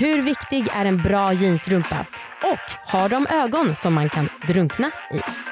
Hur viktig är en bra jeansrumpa? Och har de ögon som man kan drunkna i?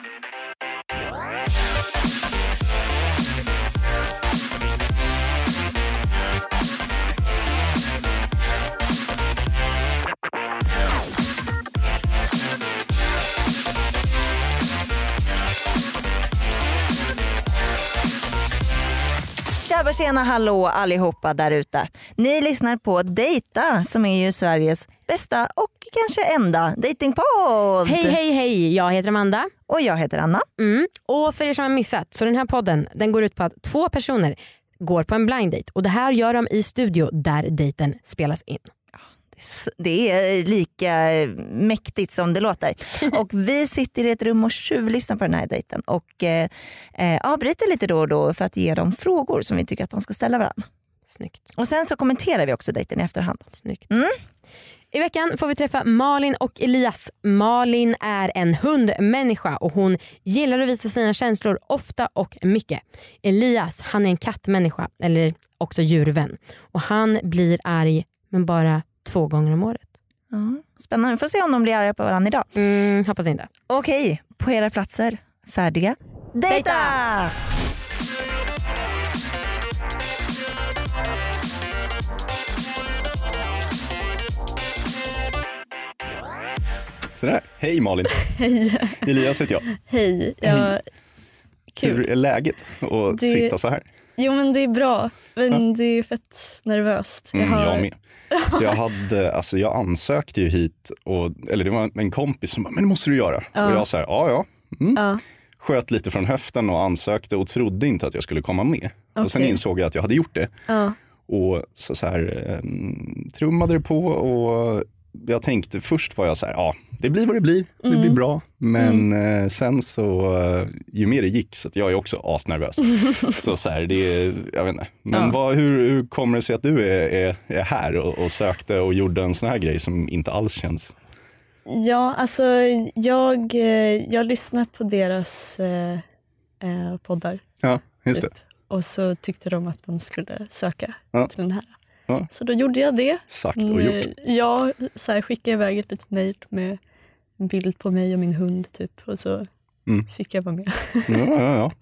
Tjena hallå allihopa där ute. Ni lyssnar på Dejta som är ju Sveriges bästa och kanske enda datingpodd. Hej hej hej, jag heter Amanda. Och jag heter Anna. Mm. Och för er som har missat, så den här podden den går ut på att två personer går på en blind date och det här gör de i studio där dejten spelas in. Det är lika mäktigt som det låter. Och vi sitter i ett rum och tjuvlyssnar på den här dejten och eh, eh, avbryter lite då och då för att ge dem frågor som vi tycker att de ska ställa varandra. Snyggt. Och sen så kommenterar vi också dejten i efterhand. Snyggt. Mm. I veckan får vi träffa Malin och Elias. Malin är en hundmänniska och hon gillar att visa sina känslor ofta och mycket. Elias han är en kattmänniska, eller också djurvän. Och han blir arg men bara två gånger om året. Ja, spännande, vi får se om de blir arga på varandra idag. Mm, hoppas inte. Okej, på era platser. Färdiga? Dejta! Sådär. Hej Malin. Hej. Elias heter jag. Hej. Ja, kul. Hur är läget att Det- sitta så här? Jo men det är bra, men det är fett nervöst. Mm, har- jag med. Jag, hade, alltså, jag ansökte ju hit, och, eller det var en kompis som bara, men det måste du göra. Ja. Och jag sa, ja ja. Mm. Ja, Sköt lite från höften och ansökte och trodde inte att jag skulle komma med. Och sen insåg jag att jag hade gjort det. ja, Och så, så här, eh, trummade det på och jag tänkte först var jag så här, ja det blir vad det blir, det Mm. blir bra. Men eh, sen så, eh, ju mer det gick, så jag är också asnervös. så så här, det är, jag vet inte. Men Ja. vad, hur, hur kommer det sig att du är, är, är här och, och sökte och gjorde en sån här grej som inte alls känns... ja alltså jag, eh, jag lyssnar på deras eh, poddar Ja, just typ. och så tyckte de att man skulle söka Ja. till den här. Ja. Så då gjorde jag det. Sagt och Mm, gjort. Jag så här, skickade iväg ett litet mejl med en bild på mig och min hund typ och så Mm. fick jag vara med. Ja, ja, ja.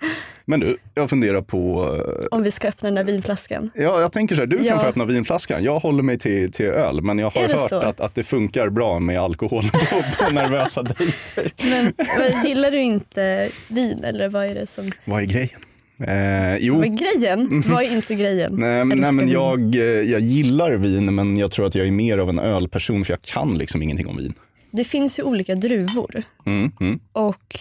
Men du, jag funderar på... eh, Om vi ska öppna den där vinflaskan. Ja, jag tänker så här, du kan Ja. få öppna vinflaskan. Jag håller mig till, till öl, men jag har hört så? att, att det funkar bra med alkohol på nervösa dejter. Men, men gillar du inte vin eller vad är det som... Vad är grejen? Eh, jo, Vad är grejen? Vad är inte grejen? nej, nej, men jag, eh, jag gillar vin, men jag tror att jag är mer av en ölperson, för jag kan liksom ingenting om vin. Det finns ju olika druvor Mm, mm. och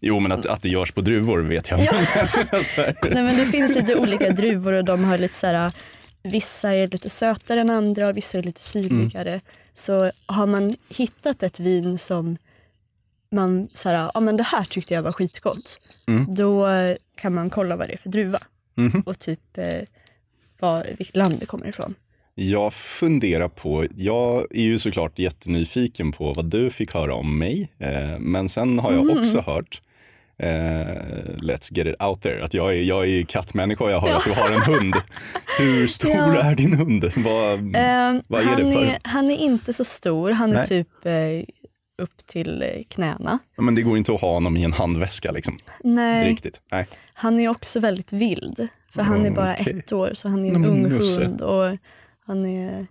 Jo, men att, att det görs på druvor vet jag. Nej, men det finns lite olika druvor och de har lite så här, vissa är lite sötare än andra och vissa är lite syrligare. Så har man hittat ett vin som man så här, ja men det här tyckte jag var skitgott. Mm. Då kan man kolla vad det är för druva Mhm. och typ eh, vad, vilket land det kommer ifrån. Jag funderar på, jag är ju såklart jättenyfiken på vad du fick höra om mig. Eh, men sen har jag Mm. också hört, eh, let's get it out there, att jag är, jag är kattmänniska och jag hör att du har en hund. Hur stor Ja. är din hund? Vad, Eh, vad är han, det för? är, han är inte så stor, han är Nej. typ eh, upp till eh, knäna. Men det går inte att ha honom i en handväska liksom. Nej, Riktigt. Nej. han är också väldigt vild. För han är bara Okej. ett år så han är en men ung Musse. hund och han är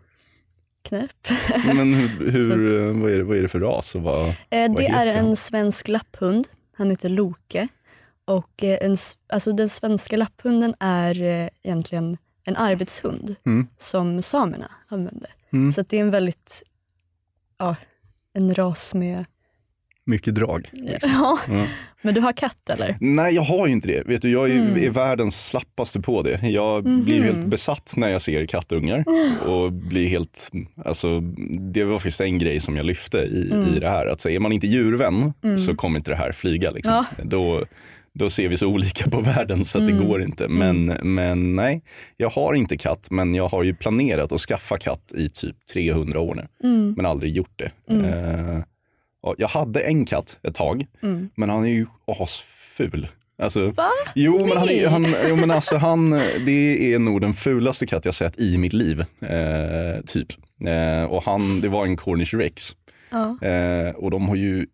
knäpp. Men hur, hur, eh, vad, är det, vad är det för ras? Och vad, Eh, Vad det är han? en svensk lapphund. Han heter Loke. Och eh, en, alltså den svenska lapphunden är egentligen en arbetshund Mm. som samerna använde. Mm. Så det är en väldigt, ja, en ras med mycket drag. Liksom. Ja. Ja. Men du har katt eller? Nej, jag har ju inte det. Vet du, jag är, Mm. är världens slappaste på det. Jag Mhm. blir helt besatt när jag ser kattungar. Och blir helt, alltså, det var faktiskt en grej som jag lyfte i, Mm. i det här. Att så är man inte djurvän Mm. så kommer inte det här flyga. Liksom. Ja. Då, då ser vi så olika på världen så att Mm. det går inte. Men, men nej, jag har inte katt. Men jag har ju planerat att skaffa katt i typ 300 år nu. Mm. Men aldrig gjort det. Mm. Eh, ja, jag hade en katt ett tag. Mm. Men han är ju asful. Alltså, Va? Jo, men, han, är- han, jo, men alltså han, det är nog den fulaste katt jag sett i mitt liv. Eh, typ. Eh, och han, det var en Cornish rex. Ja. Eh, och de har ju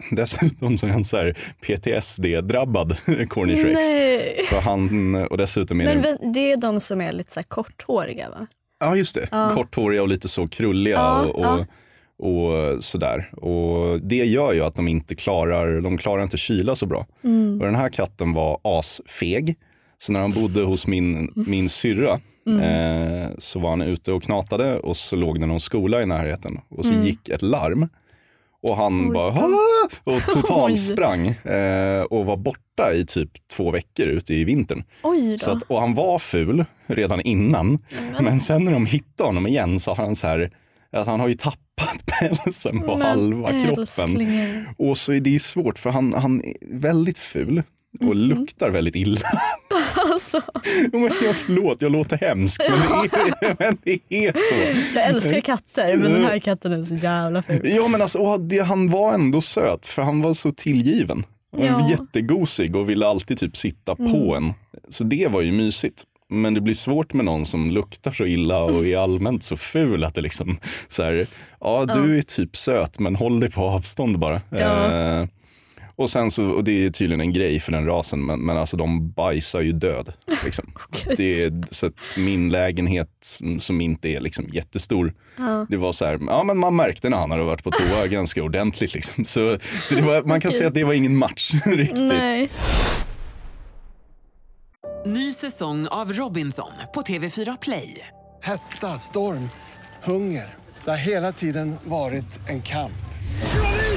dessutom så är han så här PTSD-drabbad Cornish rex. Nej. För han, och dessutom är Men det, det är de som är lite så här korthåriga va? ja just det, Ja. korthåriga och lite så krulliga Ja, och, och, ja. och sådär. Och det gör ju att de inte klarar, de klarar inte kyla så bra. Mm. Och den här katten var asfeg. Så när han bodde hos min, min syrra Mm. eh, så var han ute och knatade och så låg det någon skola i närheten. Och så Mm. gick ett larm. Och han Oj bara. "Ah!" och totalsprang eh, och var borta i typ två veckor ute i vintern. Så att, och han var ful redan innan. Men- Men sen när de hittade honom igen så har han så här, att han har ju tappat pälsen på Men halva kroppen. älsklingen. Och så är det svårt för han, han är väldigt ful och Mhm. luktar väldigt illa. Alltså, men jag, förlåt, jag låter hemsk men det är, men det är så. jag älskar katter men den här katten är så jävla ful. Ja men alltså, och det, han var ändå söt för han var så tillgiven. Var Ja. jättegosig och ville alltid typ sitta Mm. på en. Så det var ju mysigt. Men det blir svårt med någon som luktar så illa och är allmänt så ful att det liksom så här, ja du är typ söt men håll dig på avstånd bara. Ja. Eh, och sen så, och det är tydligen en grej för den rasen, men, men alltså de bajsar ju död. Liksom. det är, så att min lägenhet som, som inte är liksom jättestor, Ja. det var så här, ja men man märkte när han hade varit på toa ganska ordentligt. Liksom. Så, så det var, man kan säga att det var ingen match riktigt. Nej. Ny säsong av Robinson på TV4 Play. Hetta, storm, hunger. Det har hela tiden varit en kamp.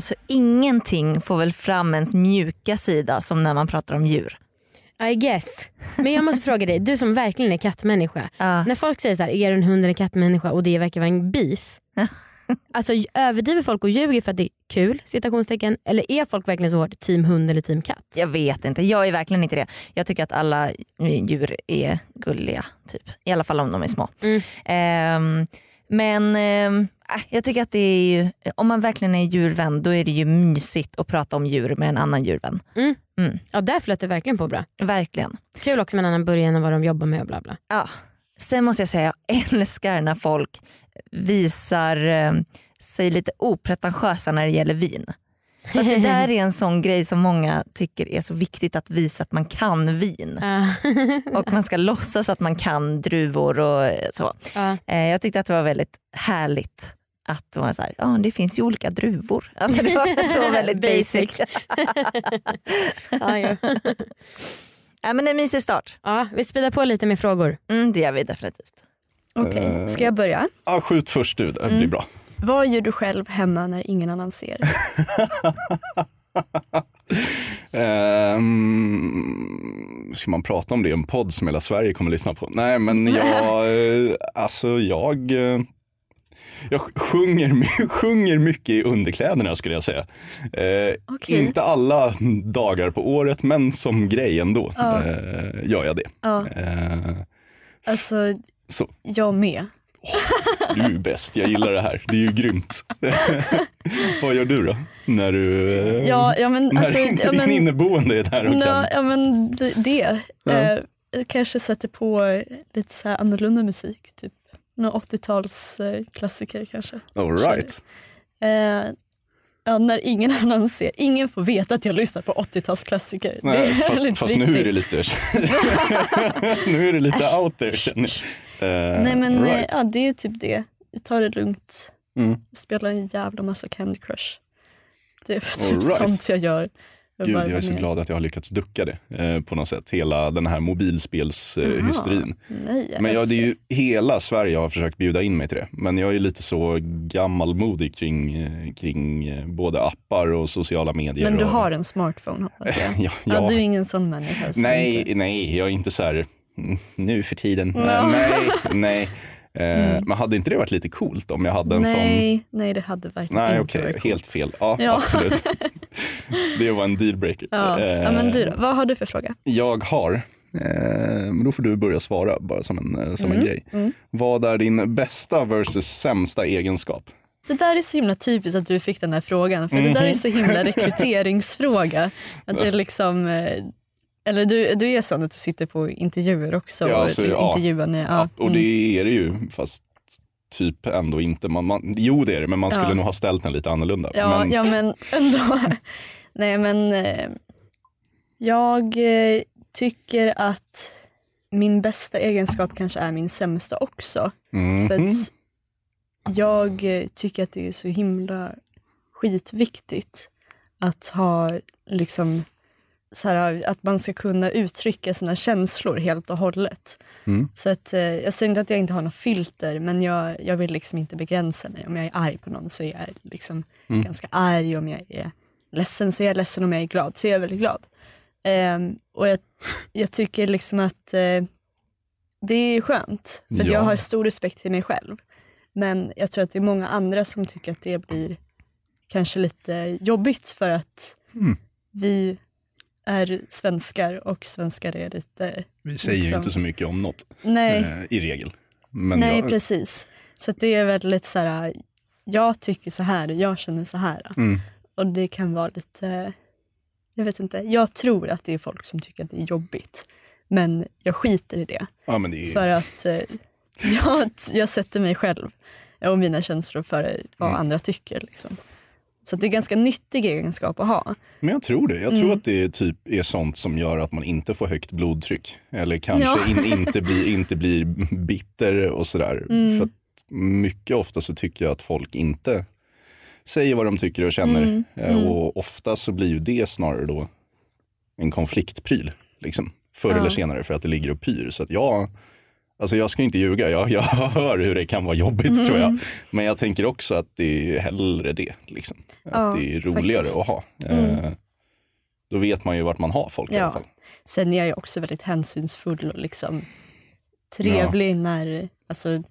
Alltså, ingenting får väl fram ens mjuka sida som när man pratar om djur. I guess. Men jag måste fråga dig, du som verkligen är kattmänniska. Ja. När folk säger så här, är du en hund eller kattmänniska och det verkar vara en beef. alltså överdriver folk och ljuger för att det är kul? Citationstecken. Eller är folk verkligen så hårt team hund eller team katt? Jag vet inte, jag är verkligen inte det. Jag tycker att alla djur är gulliga, typ. i alla fall om de är små. Mm. Ehm, men äh, jag tycker att det är ju, om man verkligen är djurvän då är det ju mysigt att prata om djur med en annan djurvän. Ja där flöt det verkligen på bra. Verkligen. Kul också med en annan början än vad de jobbar med och bla bla. Ja. Sen måste jag säga, jag älskar när folk visar eh, sig lite opretentiösa när det gäller vin. Att det där är en sån grej som många tycker är så viktigt att visa att man kan vin. Ja. Och man ska låtsas att man kan druvor och eh, så. Eh, Jag tyckte att det var väldigt härligt att var så här, ja det finns ju olika druvor. Alltså det var så väldigt basic. Ja, men en mysig start. ja, vi speedar på lite med frågor. Mm, det gör vi definitivt. Okej, Eh. ska jag börja? Ja, skjut först du, det blir Mm. bra. Vad gör du själv hemma när ingen annan ser? Ehm, ska man prata om det i en podd som hela Sverige kommer att lyssna på? Nej, men jag, eh, alltså jag, eh, jag sjunger, sjunger mycket i underkläderna skulle jag säga. Eh, Okej. Inte alla dagar på året, men som grej ändå Ja. eh, gör jag det. Ja. Eh, Alltså, Så. jag med. Du är bäst, jag gillar det här. Det är ju grymt. Vad gör du då? När du Ja, ja, men, när alltså, inte ja, din men- inneboende är där och kan. ja men det. det. Ja. Eh, kanske sätter på lite så här annorlunda musik. Typ någon 80-tals eh, klassiker kanske. All right. Eh, ja, när ingen annan ser. Ingen får veta att jag lyssnar på 80-talsklassiker. Nej, är fast fast nu är det lite, nu är det lite out there känner jag. Eh, Nej men eh, right. ja, det är typ det. Jag tar det lugnt. Mm. Spelar en jävla massa Candy Crush. Det är typ right. sånt jag gör. Jag Gud, jag är så glad att jag har lyckats ducka det eh, på något sätt. Hela den här mobilspelshysterin. Jag Men jag, det är ju hela Sverige har försökt bjuda in mig till det. Men jag är lite så gammalmodig kring, eh, kring eh, både appar och sociala medier. Men du och, har en smartphone hoppas jag. ja, Ja, ja. du är ingen sån människa. Nej, inte- nej, jag är inte så här nu för tiden. Ja. Eh, Nej, nej. Eh, Mm. Men hade inte det varit lite coolt om jag hade en sån? nej, nej, det hade verkligen Nej, inte okej, varit helt fel. Ja, Ja. absolut. det var en dealbreaker. Ja. ja, men du då? Eh, Vad har du för fråga? Jag har, eh, men då får du börja svara bara som en, eh, som en Mm, grej. mm. Vad är din bästa versus sämsta egenskap? Det där är så himla typiskt att du fick den här frågan. För det där är så himla rekryteringsfråga. Att det är liksom, eh, eller du, du är sån att du sitter på intervjuer också. Ja, och alltså, ja. intervjuar med, ja, Och mm. det är det ju, fast typ ändå inte. Man, man, jo det är det, men man skulle Ja. nog ha ställt den lite annorlunda. Ja, men, ja men ändå. Nej men eh, jag eh, tycker att min bästa egenskap kanske är min sämsta också. Mhm. För att jag eh, tycker att det är så himla skitviktigt att ha liksom så här, att man ska kunna uttrycka sina känslor helt och hållet. Mm. Så att, eh, jag säger inte att jag inte har något filter men jag, jag vill liksom inte begränsa mig. Om jag är arg på någon så är jag liksom Mm. ganska arg. Om jag är ledsen så är jag ledsen. Om jag är glad så är jag väldigt glad. Ehm, och jag, jag tycker liksom att eh, det är skönt. För Ja. jag har stor respekt till mig själv. Men jag tror att det är många andra som tycker att det blir kanske lite jobbigt för att Mm. vi är svenskar och svenskar är lite... Vi säger ju liksom- inte så mycket om något Nej. eh, i regel. Men Nej, jag, precis. Så det är väldigt så här, jag tycker så här, jag känner så här. Mm. Och det kan vara lite, jag vet inte, jag tror att det är folk som tycker att det är jobbigt. Men jag skiter i det. Ja, men det är, För att eh, jag, jag sätter mig själv och mina känslor före vad Mm. andra tycker. Liksom. Så det är ganska nyttig egenskap att ha. Men jag tror det. Jag tror Mm. att det är, typ, är sånt som gör att man inte får högt blodtryck. Eller kanske Ja. in, inte, blir, inte blir bitter och sådär. Mm. För mycket ofta så tycker jag att folk inte säger vad de tycker och känner. Mm. Eh, Mm. Och ofta så blir ju det snarare då en konfliktpryl. Liksom, förr Ja. eller senare för att det ligger och pyr. Så att jag, alltså jag ska inte ljuga, jag, jag hör hur det kan vara jobbigt Mm. tror jag. Men jag tänker också att det är hellre det. Liksom. Att Ja, det är roligare faktiskt. att ha. Mm. Eh, Då vet man ju vart man har folk i alla Ja. fall. Sen är jag ju också väldigt hänsynsfull och liksom trevlig när, alltså,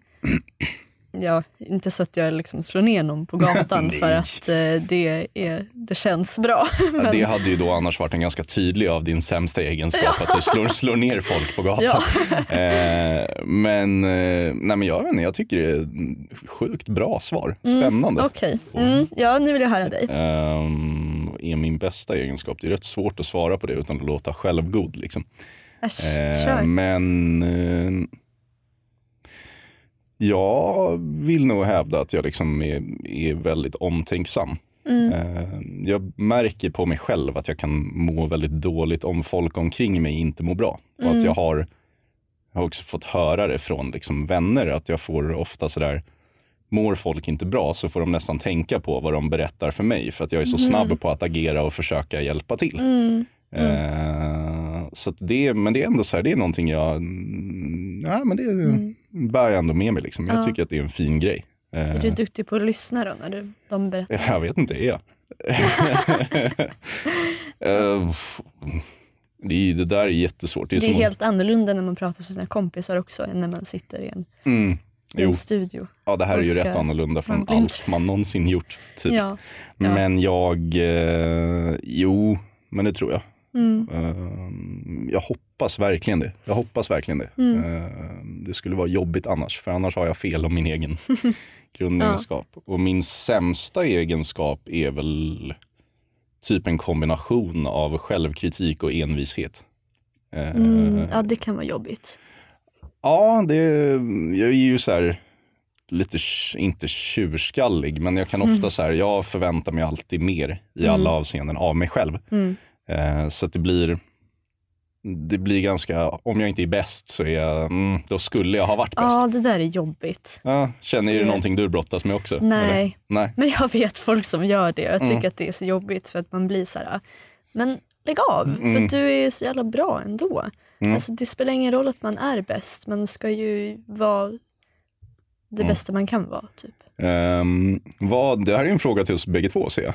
ja, inte så att jag liksom slår ner någon på gatan för att eh, det, är, det känns bra. Men- Det hade ju då annars varit en ganska tydlig av din sämsta egenskap, att du slår, slår ner folk på gatan. Ja. Eh, men, eh, nej, men jag inte, jag tycker det är sjukt bra svar. Mm, Spännande. Okej, mm, ja nu vill jag höra dig. Ehm, är min bästa egenskap? Det är rätt svårt att svara på det utan att låta självgod. Liksom. Äsch, Eh, kör. men eh, jag vill nog hävda att jag liksom är, är väldigt omtänksam. Mm. Eh, jag märker på mig själv att jag kan må väldigt dåligt om folk omkring mig inte mår bra. Och Mm. att jag har, jag har också fått höra det från liksom vänner att jag får ofta sådär Mår folk inte bra så får de nästan tänka på vad de berättar för mig för att jag är så Mm. snabb på att agera och försöka hjälpa till. Mm. Eh, så det, men det är ändå så här, det är någonting jag, mm, ja, men det Mm. Bär jag ändå med mig. Liksom. Jag Ja. tycker att det är en fin grej. Är du duktig på att lyssna då när du, de berättar? jag vet inte, är jag? Eh, det, är, det där är jättesvårt. Det är, Det är helt annorlunda när man pratar med sina kompisar också än när man sitter i en, mm, i en studio. ja, det här är ju ska- rätt annorlunda man från blir allt inte- man någonsin gjort. Typ. Ja, ja. Men jag, eh, jo, men det tror jag. Mm. Eh, jag hoppas hoppas verkligen det. Jag hoppas verkligen det. Mm. Eh, det skulle vara jobbigt annars, för annars har jag fel om min egen grundegenskap. Och min sämsta egenskap är väl typ en kombination av självkritik och envishet. Eh, Mm, ja, det kan vara jobbigt. Ja, det, jag är ju så här lite, inte tjurskallig, men jag kan ofta Mm. så här, jag förväntar mig alltid mer i Mm. alla avseenden av mig själv. Mm. Eh, så att det blir, det blir ganska, om jag inte är bäst så är jag, mm, då skulle jag ha varit bäst. Ja, det där är jobbigt. Ja, känner du Det- någonting du brottas med också? Nej. eller? Nej. Men jag vet folk som gör det och jag tycker Mm. att det är så jobbigt för att man blir så här, men lägg av Mm. för du är så jävla bra ändå. Mm. Alltså, det spelar ingen roll att man är bäst, man ska ju vara det Mm. bästa man kan vara. Typ. Ehm, vad, det här är en fråga till oss bägge två ser jag.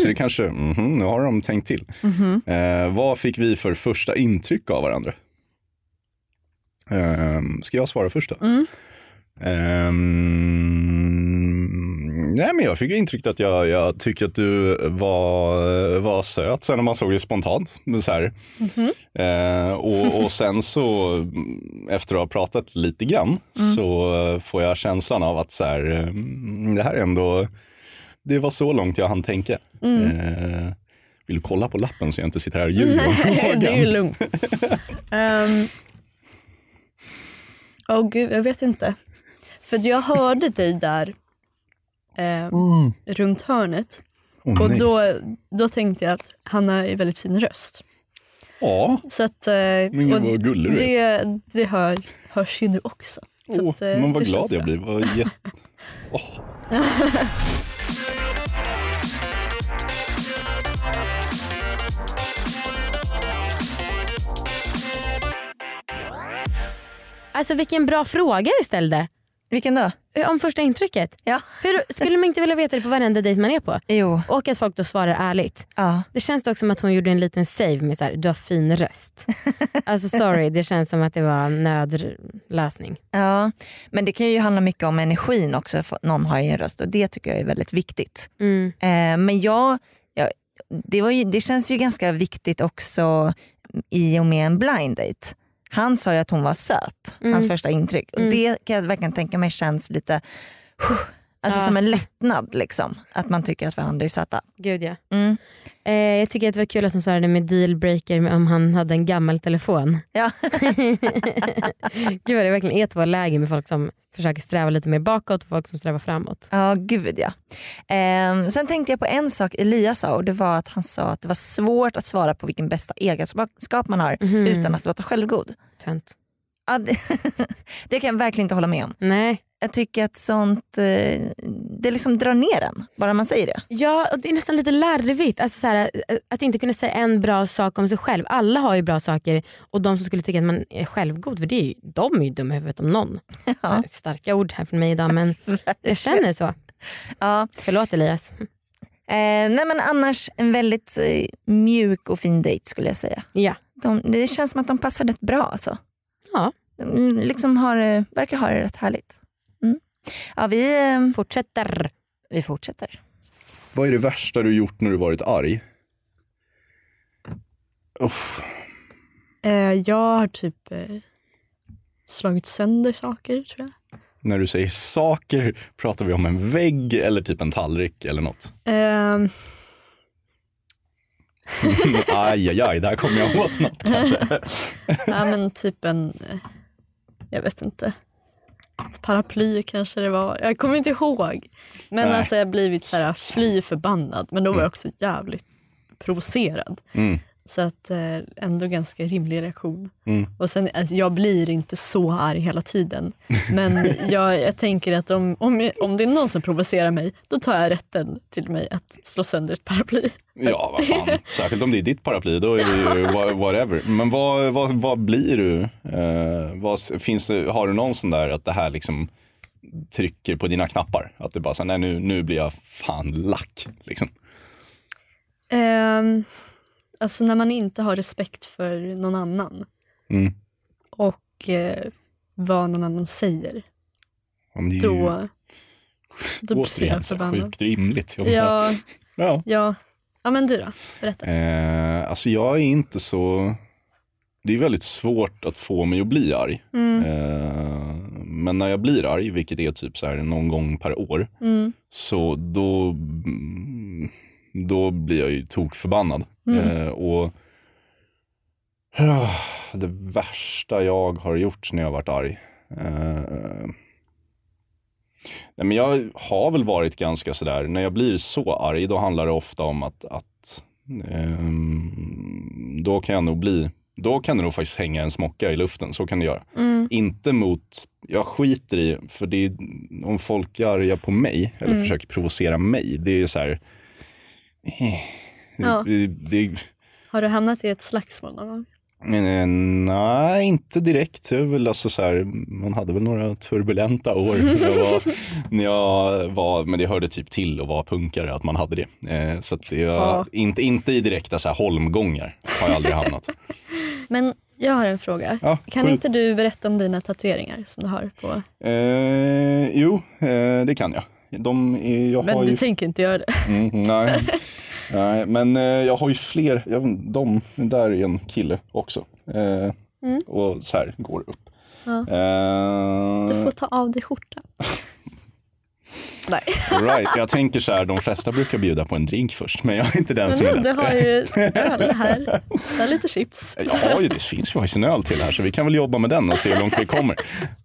Så det kanske, mhm, nu har de tänkt till. Mhm. Eh, vad fick vi för första intryck av varandra? Ehm, ska jag svara först då? Mm. Ehm, nej, men jag fick intrycket att jag, jag tycker att du var, var söt sen när man såg det spontant. Så. Mhm. Eh, och, och sen så efter att ha pratat lite grann Mm. så eh, får jag känslan av att så här, mm, det här är ändå, det var så långt jag hann tänka. Mm. Eh, vill du kolla på lappen så jag inte sitter här och ljuger om frågan? det är ju lugnt. um, Åh gud, jag vet inte. För jag hörde dig där eh, runt hörnet. Åh, och då, då tänkte jag att han har en väldigt fin röst. Ja, Så att, eh, Men gud, vad gullig du är. det, det hör, hörs ju nu också. Så Åh, att, eh, men vad glad jag bra. blir. Vad jä- Åh. Alltså vilken bra fråga vi ställde. Vilken då? Eh, Om första intrycket. Ja. Hur, skulle man inte vilja veta det på varenda dejt man är på? Jo. Och att folk då svarar ärligt. Ja. Det känns dock som att hon gjorde en liten save med så här, du har fin röst. alltså sorry, det känns som att det var en nödlösning. Ja, men det kan ju handla mycket om energin också för någon har i en röst och det tycker jag är väldigt viktigt. Mm. Eh, men jag, jag, det, var ju, det känns ju ganska viktigt också i och med en blind date. Han sa ju att hon var söt, Mm. hans första intryck. Och Mm. Det kan jag verkligen tänka mig känns lite alltså Ja. som en lättnad. Liksom, att man tycker att varandra är söta. Gud ja. Mm. Eh, jag tycker att det var kul att hon svarade med dealbreaker om han hade en gammal telefon. Ja. Gud vad det verkligen är två läger med folk som försöker sträva lite mer bakåt och folk som strävar framåt. Ja, gud ja. Ehm, sen tänkte jag på en sak Elias sa och det var att han sa att det var svårt att svara på vilken bästa egenskap man har Mhm. utan att låta självgod. Tönt. Ja, det, det kan jag verkligen inte hålla med om. Nej. Jag tycker att sånt eh, det liksom drar ner en, bara man säger det. Ja, och det är nästan lite larvigt. Alltså så här, att inte kunna säga en bra sak om sig själv. Alla har ju bra saker och de som skulle tycka att man är självgod, för det är ju, de är ju dumma i huvudet om någon. Ja. Starka ord här från mig idag men jag känner så. Ja. Förlåt Elias. Eh, nej men annars en väldigt eh, mjuk och fin dejt skulle jag säga. Ja. De, det känns som att de passar rätt bra alltså. Ja. De liksom har, eh, verkar ha det rätt härligt. Ja, vi, eh, Fortsätter. vi fortsätter. Vad är det värsta du gjort när du varit arg? Uff. Eh, jag har typ eh, slagit sönder saker tror jag. När du säger saker, pratar vi om en vägg eller typ en tallrik eller något? Ehm, aj, aj, aj, där kommer jag åt något kanske. ja, men typ en, jag vet inte, ett paraply kanske det var. Jag kommer inte ihåg. Men Nej. alltså jag har blivit så här, fly förbannad. Men då var jag Mm. också jävligt provocerad. Mm, Så att eh, ändå ganska rimlig reaktion. mm. Och sen, alltså, jag blir inte så arg hela tiden. Men jag, jag tänker att om, om, om det är någon som provocerar mig, då tar jag rätten till mig att slå sönder ett paraply. Ja, vad fan. Särskilt om det är ditt paraply, då är det ju wha- whatever. Men vad, vad, vad blir du? Eh, vad, finns har du någon sån där att det här liksom trycker på dina knappar? Att du bara, så, nej nu, nu blir jag fan lack. Liksom. Ehm, alltså när man inte har respekt för någon annan Mm. och eh, vad någon annan säger, ju då, då blir återigen jag så förbannad. sjukt rimligt. Jag Ja, ja. ja. ja, men du då? Berätta. Eh, alltså jag är inte så... det är väldigt svårt att få mig att bli arg. Mm. Eh, men när jag blir arg, vilket är typ så här någon gång per år, Mm. så då, då blir jag ju tokförbannad. Mm. Eh, och ah, det värsta jag har gjort när jag har varit arg. Eh, nej men jag har väl varit ganska sådär, när jag blir så arg då handlar det ofta om att, att ehm, då kan jag nog bli, då kan det nog faktiskt hänga en smocka i luften, så kan det göra. Mm. Inte mot, jag skiter i, för det är, om folk är arga på mig eller Mm. försöker provocera mig, det är så här, eh, Ja. det, det, Har du hamnat i ett slagsmål någon gång? Eh, Nej, inte direkt. Är väl alltså så här, man hade väl några turbulenta år när jag, var, när jag var, men det hörde typ till att vara punkare, att man hade det. Eh, så det var Ja. inte, inte i direkta så här holmgångar har jag aldrig hamnat. Men jag har en fråga. Ja, kan inte du berätta om dina tatueringar som du har på... Eh, jo, eh, det kan jag. De är, jag Men du ju... tänker inte göra det? Mm, nej. nej, men eh, jag har ju fler. Jag, de, där är en kille också. Eh, Mm. Och så här går upp. Ja. Eh, Du får ta av dig skjortan. Nej. Right. Jag tänker så här, de flesta brukar bjuda på en drink först, men jag är inte den Men som är nu, du har ju öl här. Du har lite chips. Jag ju, det finns ju faktiskt en öl till här, så vi kan väl jobba med den och se hur långt vi kommer.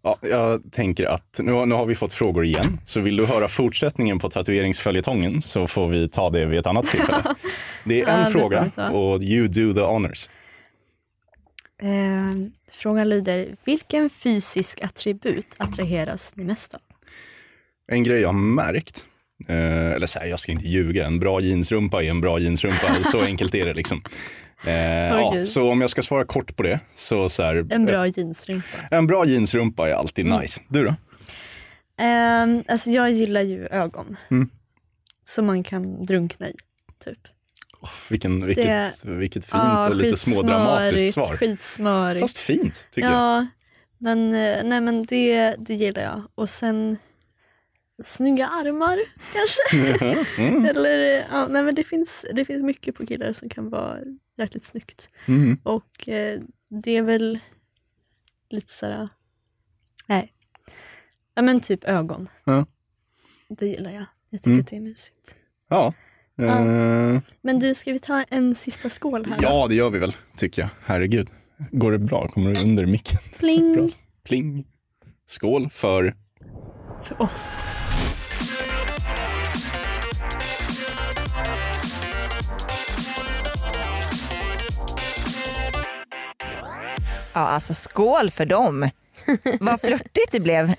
Ja, jag tänker att nu, har- nu har vi fått frågor igen, så vill du höra fortsättningen på tatueringsföljetongen så får vi ta det vid ett annat tillfälle. Det är Ja, en det får fråga och you do the honors. Eh, frågan lyder, vilken fysisk attribut attraheras ni mest av? En grej jag har märkt, eh, eller så här, jag ska inte ljuga, en bra jeansrumpa är en bra jeansrumpa. så enkelt är det liksom. Eh, ja, Okej. så om jag ska svara kort på det, så, så här, En bra jeansrumpa. en bra jeansrumpa är alltid nice. Du då? Eh, alltså jag gillar ju ögon. Mm. Som man kan drunkna i. Typ. Vilken, vilket, vilket fint Ja, och lite smådramatiskt svar. Skitsmörigt. Fast fint, tycker jag. ja, men, eh, nej, men det, det gillar jag. Och sen snygga armar kanske. Mm. Eller, eh, ja, nej, men det, finns, det finns mycket på killar som kan vara jäkligt snyggt. Mm. Och eh, det är väl lite sådär, nej. Ja men typ ögon. Ja. Det gillar jag. Jag tycker Mm. att det är mysigt. Ja. Eh, Men du, ska vi ta en sista skål här? ja, det gör vi väl, tycker jag. Herregud. Går det bra? Kommer du under micken? Pling! Pling. Skål för... För oss. Ja, alltså skål för dem. Vad flörtigt det blev.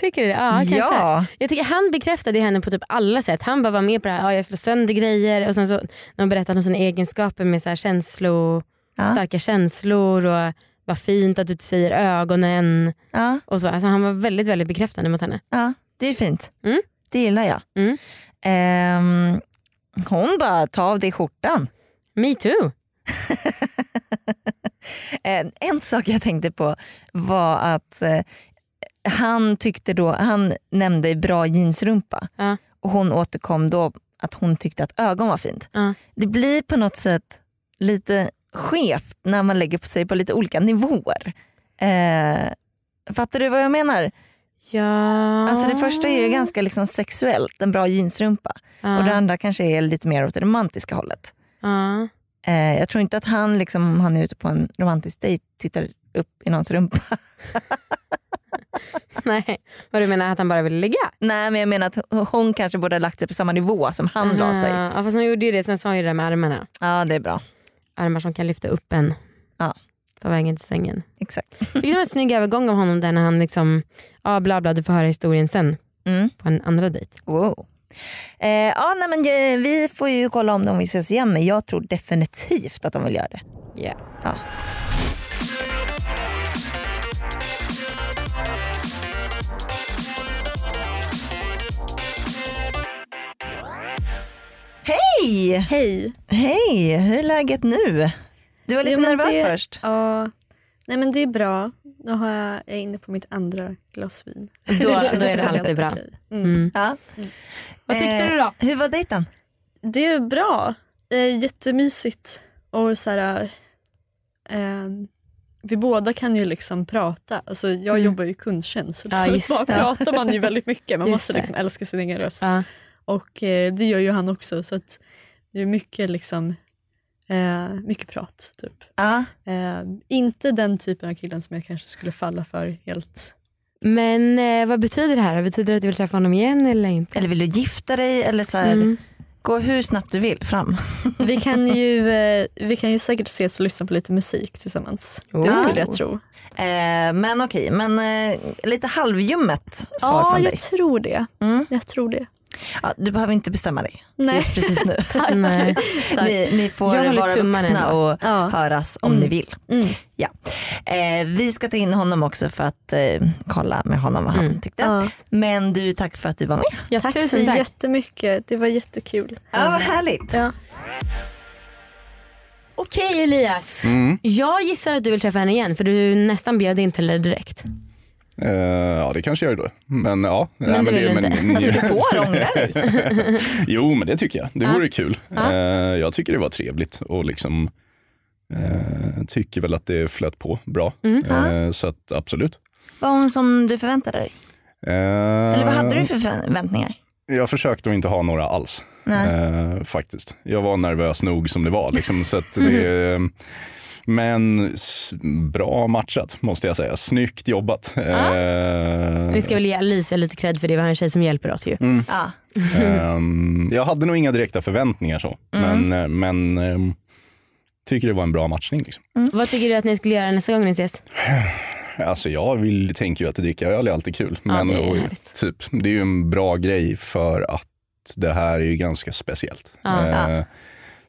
Tycker du det? Ja, kanske. Ja. Jag tycker han bekräftade henne på typ alla sätt. Han bara var med på det här, ja, jag slår sönder grejer och sen så när han berättade om sina egenskaper med så här känslo, Ja. starka känslor och vad fint att du säger ögonen. Ja, Och så. Alltså, han var väldigt väldigt bekräftande mot henne. ja, det är fint. Mm. Det gillar jag. Mm. Ehm, hon bara, ta av dig skjortan. Me too. Eh, en sak jag tänkte på var att eh, han tyckte då, han nämnde bra jeansrumpa Ja. och hon återkom då att hon tyckte att ögon var fint. Ja. Det blir på något sätt lite skevt när man lägger på sig på lite olika nivåer. Eh, fattar du vad jag menar? Ja. Alltså det första är ju ganska liksom sexuellt, en bra jeansrumpa. ja. Och det andra kanske är lite mer åt det romantiska hållet. Eh, jag tror inte att han, liksom, om han är ute på en romantisk dejt, tittar upp i någons rumpa. Nej, vad du menar att han bara ville ligga? Nej men jag menar att hon kanske borde ha lagt sig på samma nivå som han la sig. Ja, fast hon gjorde ju det, sen sa hon ju det där med armarna. Ja det är bra. Armar som kan lyfta upp en Ja. på vägen till sängen. Exakt. Fick du en snygg övergång av honom där när han liksom, ja bla bla du får höra historien sen Mm. på en andra dejt. Wow. Eh, ja, nej, men, eh, vi får ju kolla om de vill ses igen men jag tror definitivt att de vill göra det. Yeah. Ja. Hej! Hej! Hej! Hur är läget nu? Du var lite Jo, nervös det- först. Ja, nej men det är bra. Nu har jag, jag är inne på mitt andra glas vin. Då, då är det alltid bra. Mm. Mm. Ja. Vad tyckte Eh, du då? Hur var dejten? Det är bra. Eh, jättemysigt. Och så här, eh, vi båda kan ju liksom prata. Alltså, jag Mm. jobbar ju i kundtjänst så Ja, bara pratar man ju väldigt mycket. Man Just måste det. liksom älska sin egen röst. Ja. Och eh, det gör ju han också. Så att det är mycket, liksom, eh, mycket prat. Typ. Ja. Eh, inte den typen av killen som jag kanske skulle falla för helt. Men eh, vad betyder det här? Betyder det att du vill träffa honom igen eller inte? Eller vill du gifta dig? Eller så här, Mm. Gå hur snabbt du vill fram. Vi kan ju, eh, vi kan ju säkert ses och lyssna på lite musik tillsammans. Oh. Det skulle jag tro. Eh, men okej, men eh, lite halvljummet svar Ja, från jag dig. tror det. Mm. Jag tror det. Ja, du behöver inte bestämma dig Nej. just precis nu. Nej. ni, ni får vara vuxna och Ja. höras om Mm. ni vill. Mm. Ja. Eh, vi ska ta in honom också för att eh, kolla med honom vad han Mm. tyckte. Ja. Men du, tack för att du var med. Ja, Tack så tack. jättemycket. Det var jättekul. Ja, vad härligt. Ja. Okej Elias, Mm. jag gissar att du vill träffa henne igen för du nästan bjöd in till det direkt. Eh, ja, det kanske jag gör då. Men ja. Men det vill du inte. Alltså du får ångra dig. jo, men det tycker jag. Det Ja. vore kul. Ja. Eh, jag tycker det var trevligt och liksom eh, tycker väl att det flöt på bra. Mm. Eh, så att absolut. Var hon som du förväntade dig? Eller vad hade du för förväntningar? Jag försökte att inte ha några alls. Nej. Faktiskt. Jag var nervös nog som det var. Liksom, så att det, men bra matchat måste jag säga. Snyggt jobbat. Eh, Vi ska väl ge Alicia lite cred för det, vi har en tjej som hjälper oss ju. Ja. Ehm, jag hade nog inga direkta förväntningar så, Mm. men, eh, men ehm, tycker det var en bra matchning. Liksom. Vad tycker du att ni skulle göra nästa gång ni ses? Alltså jag vill, tänker ju att dricka öl är alltid kul. Men det är och, typ, det är ju en bra grej för att det här är ju ganska speciellt. Ja. Eh,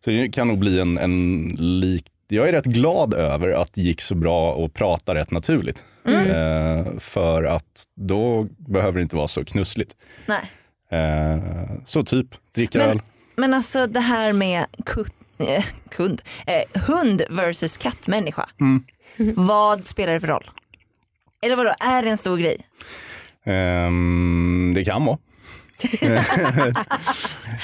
så det kan nog bli en, en lik... Jag är rätt glad över att det gick så bra att prata rätt naturligt. Mm. Eh, för att då behöver det inte vara så knussligt. Nej. Eh, så typ, dricka Men- öl. Men alltså det här med kut, eh, kund, eh, hund versus kattmänniska. Mm. Vad spelar det för roll? Eller vadå, är det en stor grej? Ehm, det kan vara.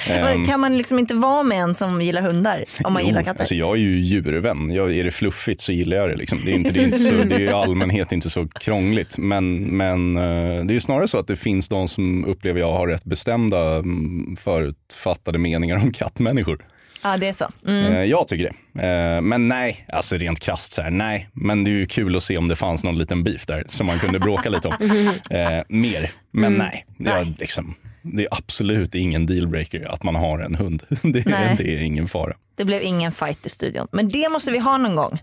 Ehm, Kan man liksom inte vara med en som gillar hundar om man jo, gillar katter? Alltså jag är ju djurvän. Jag, är det fluffigt så gillar jag det. Liksom. Det, är inte, det, är inte så, det är i allmänhet inte så krångligt. Men, men eh, det är snarare så att det finns de som upplever jag har rätt bestämda mm, förutfattade meningar om kattmänniskor. Ja det är så. Mm. Eh, Jag tycker det. Eh, Men nej, alltså rent krasst så här, nej. Men det är ju kul att se om det fanns någon liten beef där som man kunde bråka lite om. Eh, mer, men Mm. nej. Jag, liksom, det är absolut ingen dealbreaker att man har en hund. Det, det är ingen fara. Det blev ingen fight i studion. Men det måste vi ha någon gång.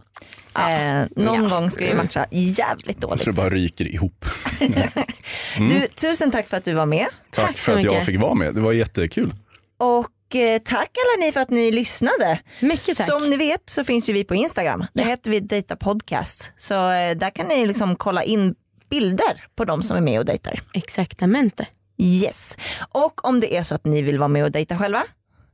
Eh, någon gång ska vi matcha jävligt Så dåligt. det bara ryker ihop. Du, tusen tack för att du var med. Tack, Tack så för att jag fick vara med. Det var jättekul. Och eh, tack alla ni för att ni lyssnade. Mycket tack. Som ni vet så finns ju vi på Instagram. Där heter vi Data Podcast. Så eh, där kan ni liksom kolla in bilder på de som är med och dejtar. Exaktamente. Yes. Och om det är så att ni vill vara med och dejta själva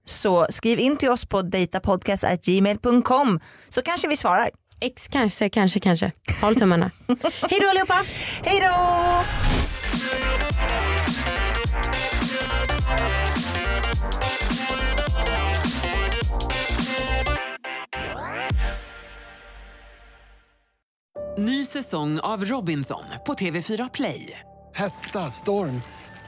så skriv in till oss på datapodcast.gmail.com så kanske vi svarar. X kanske, kanske, kanske. Håll tummarna. Hej då allihopa! Hej då! Ny säsong av Robinson på TV4 Play. Hetta, storm,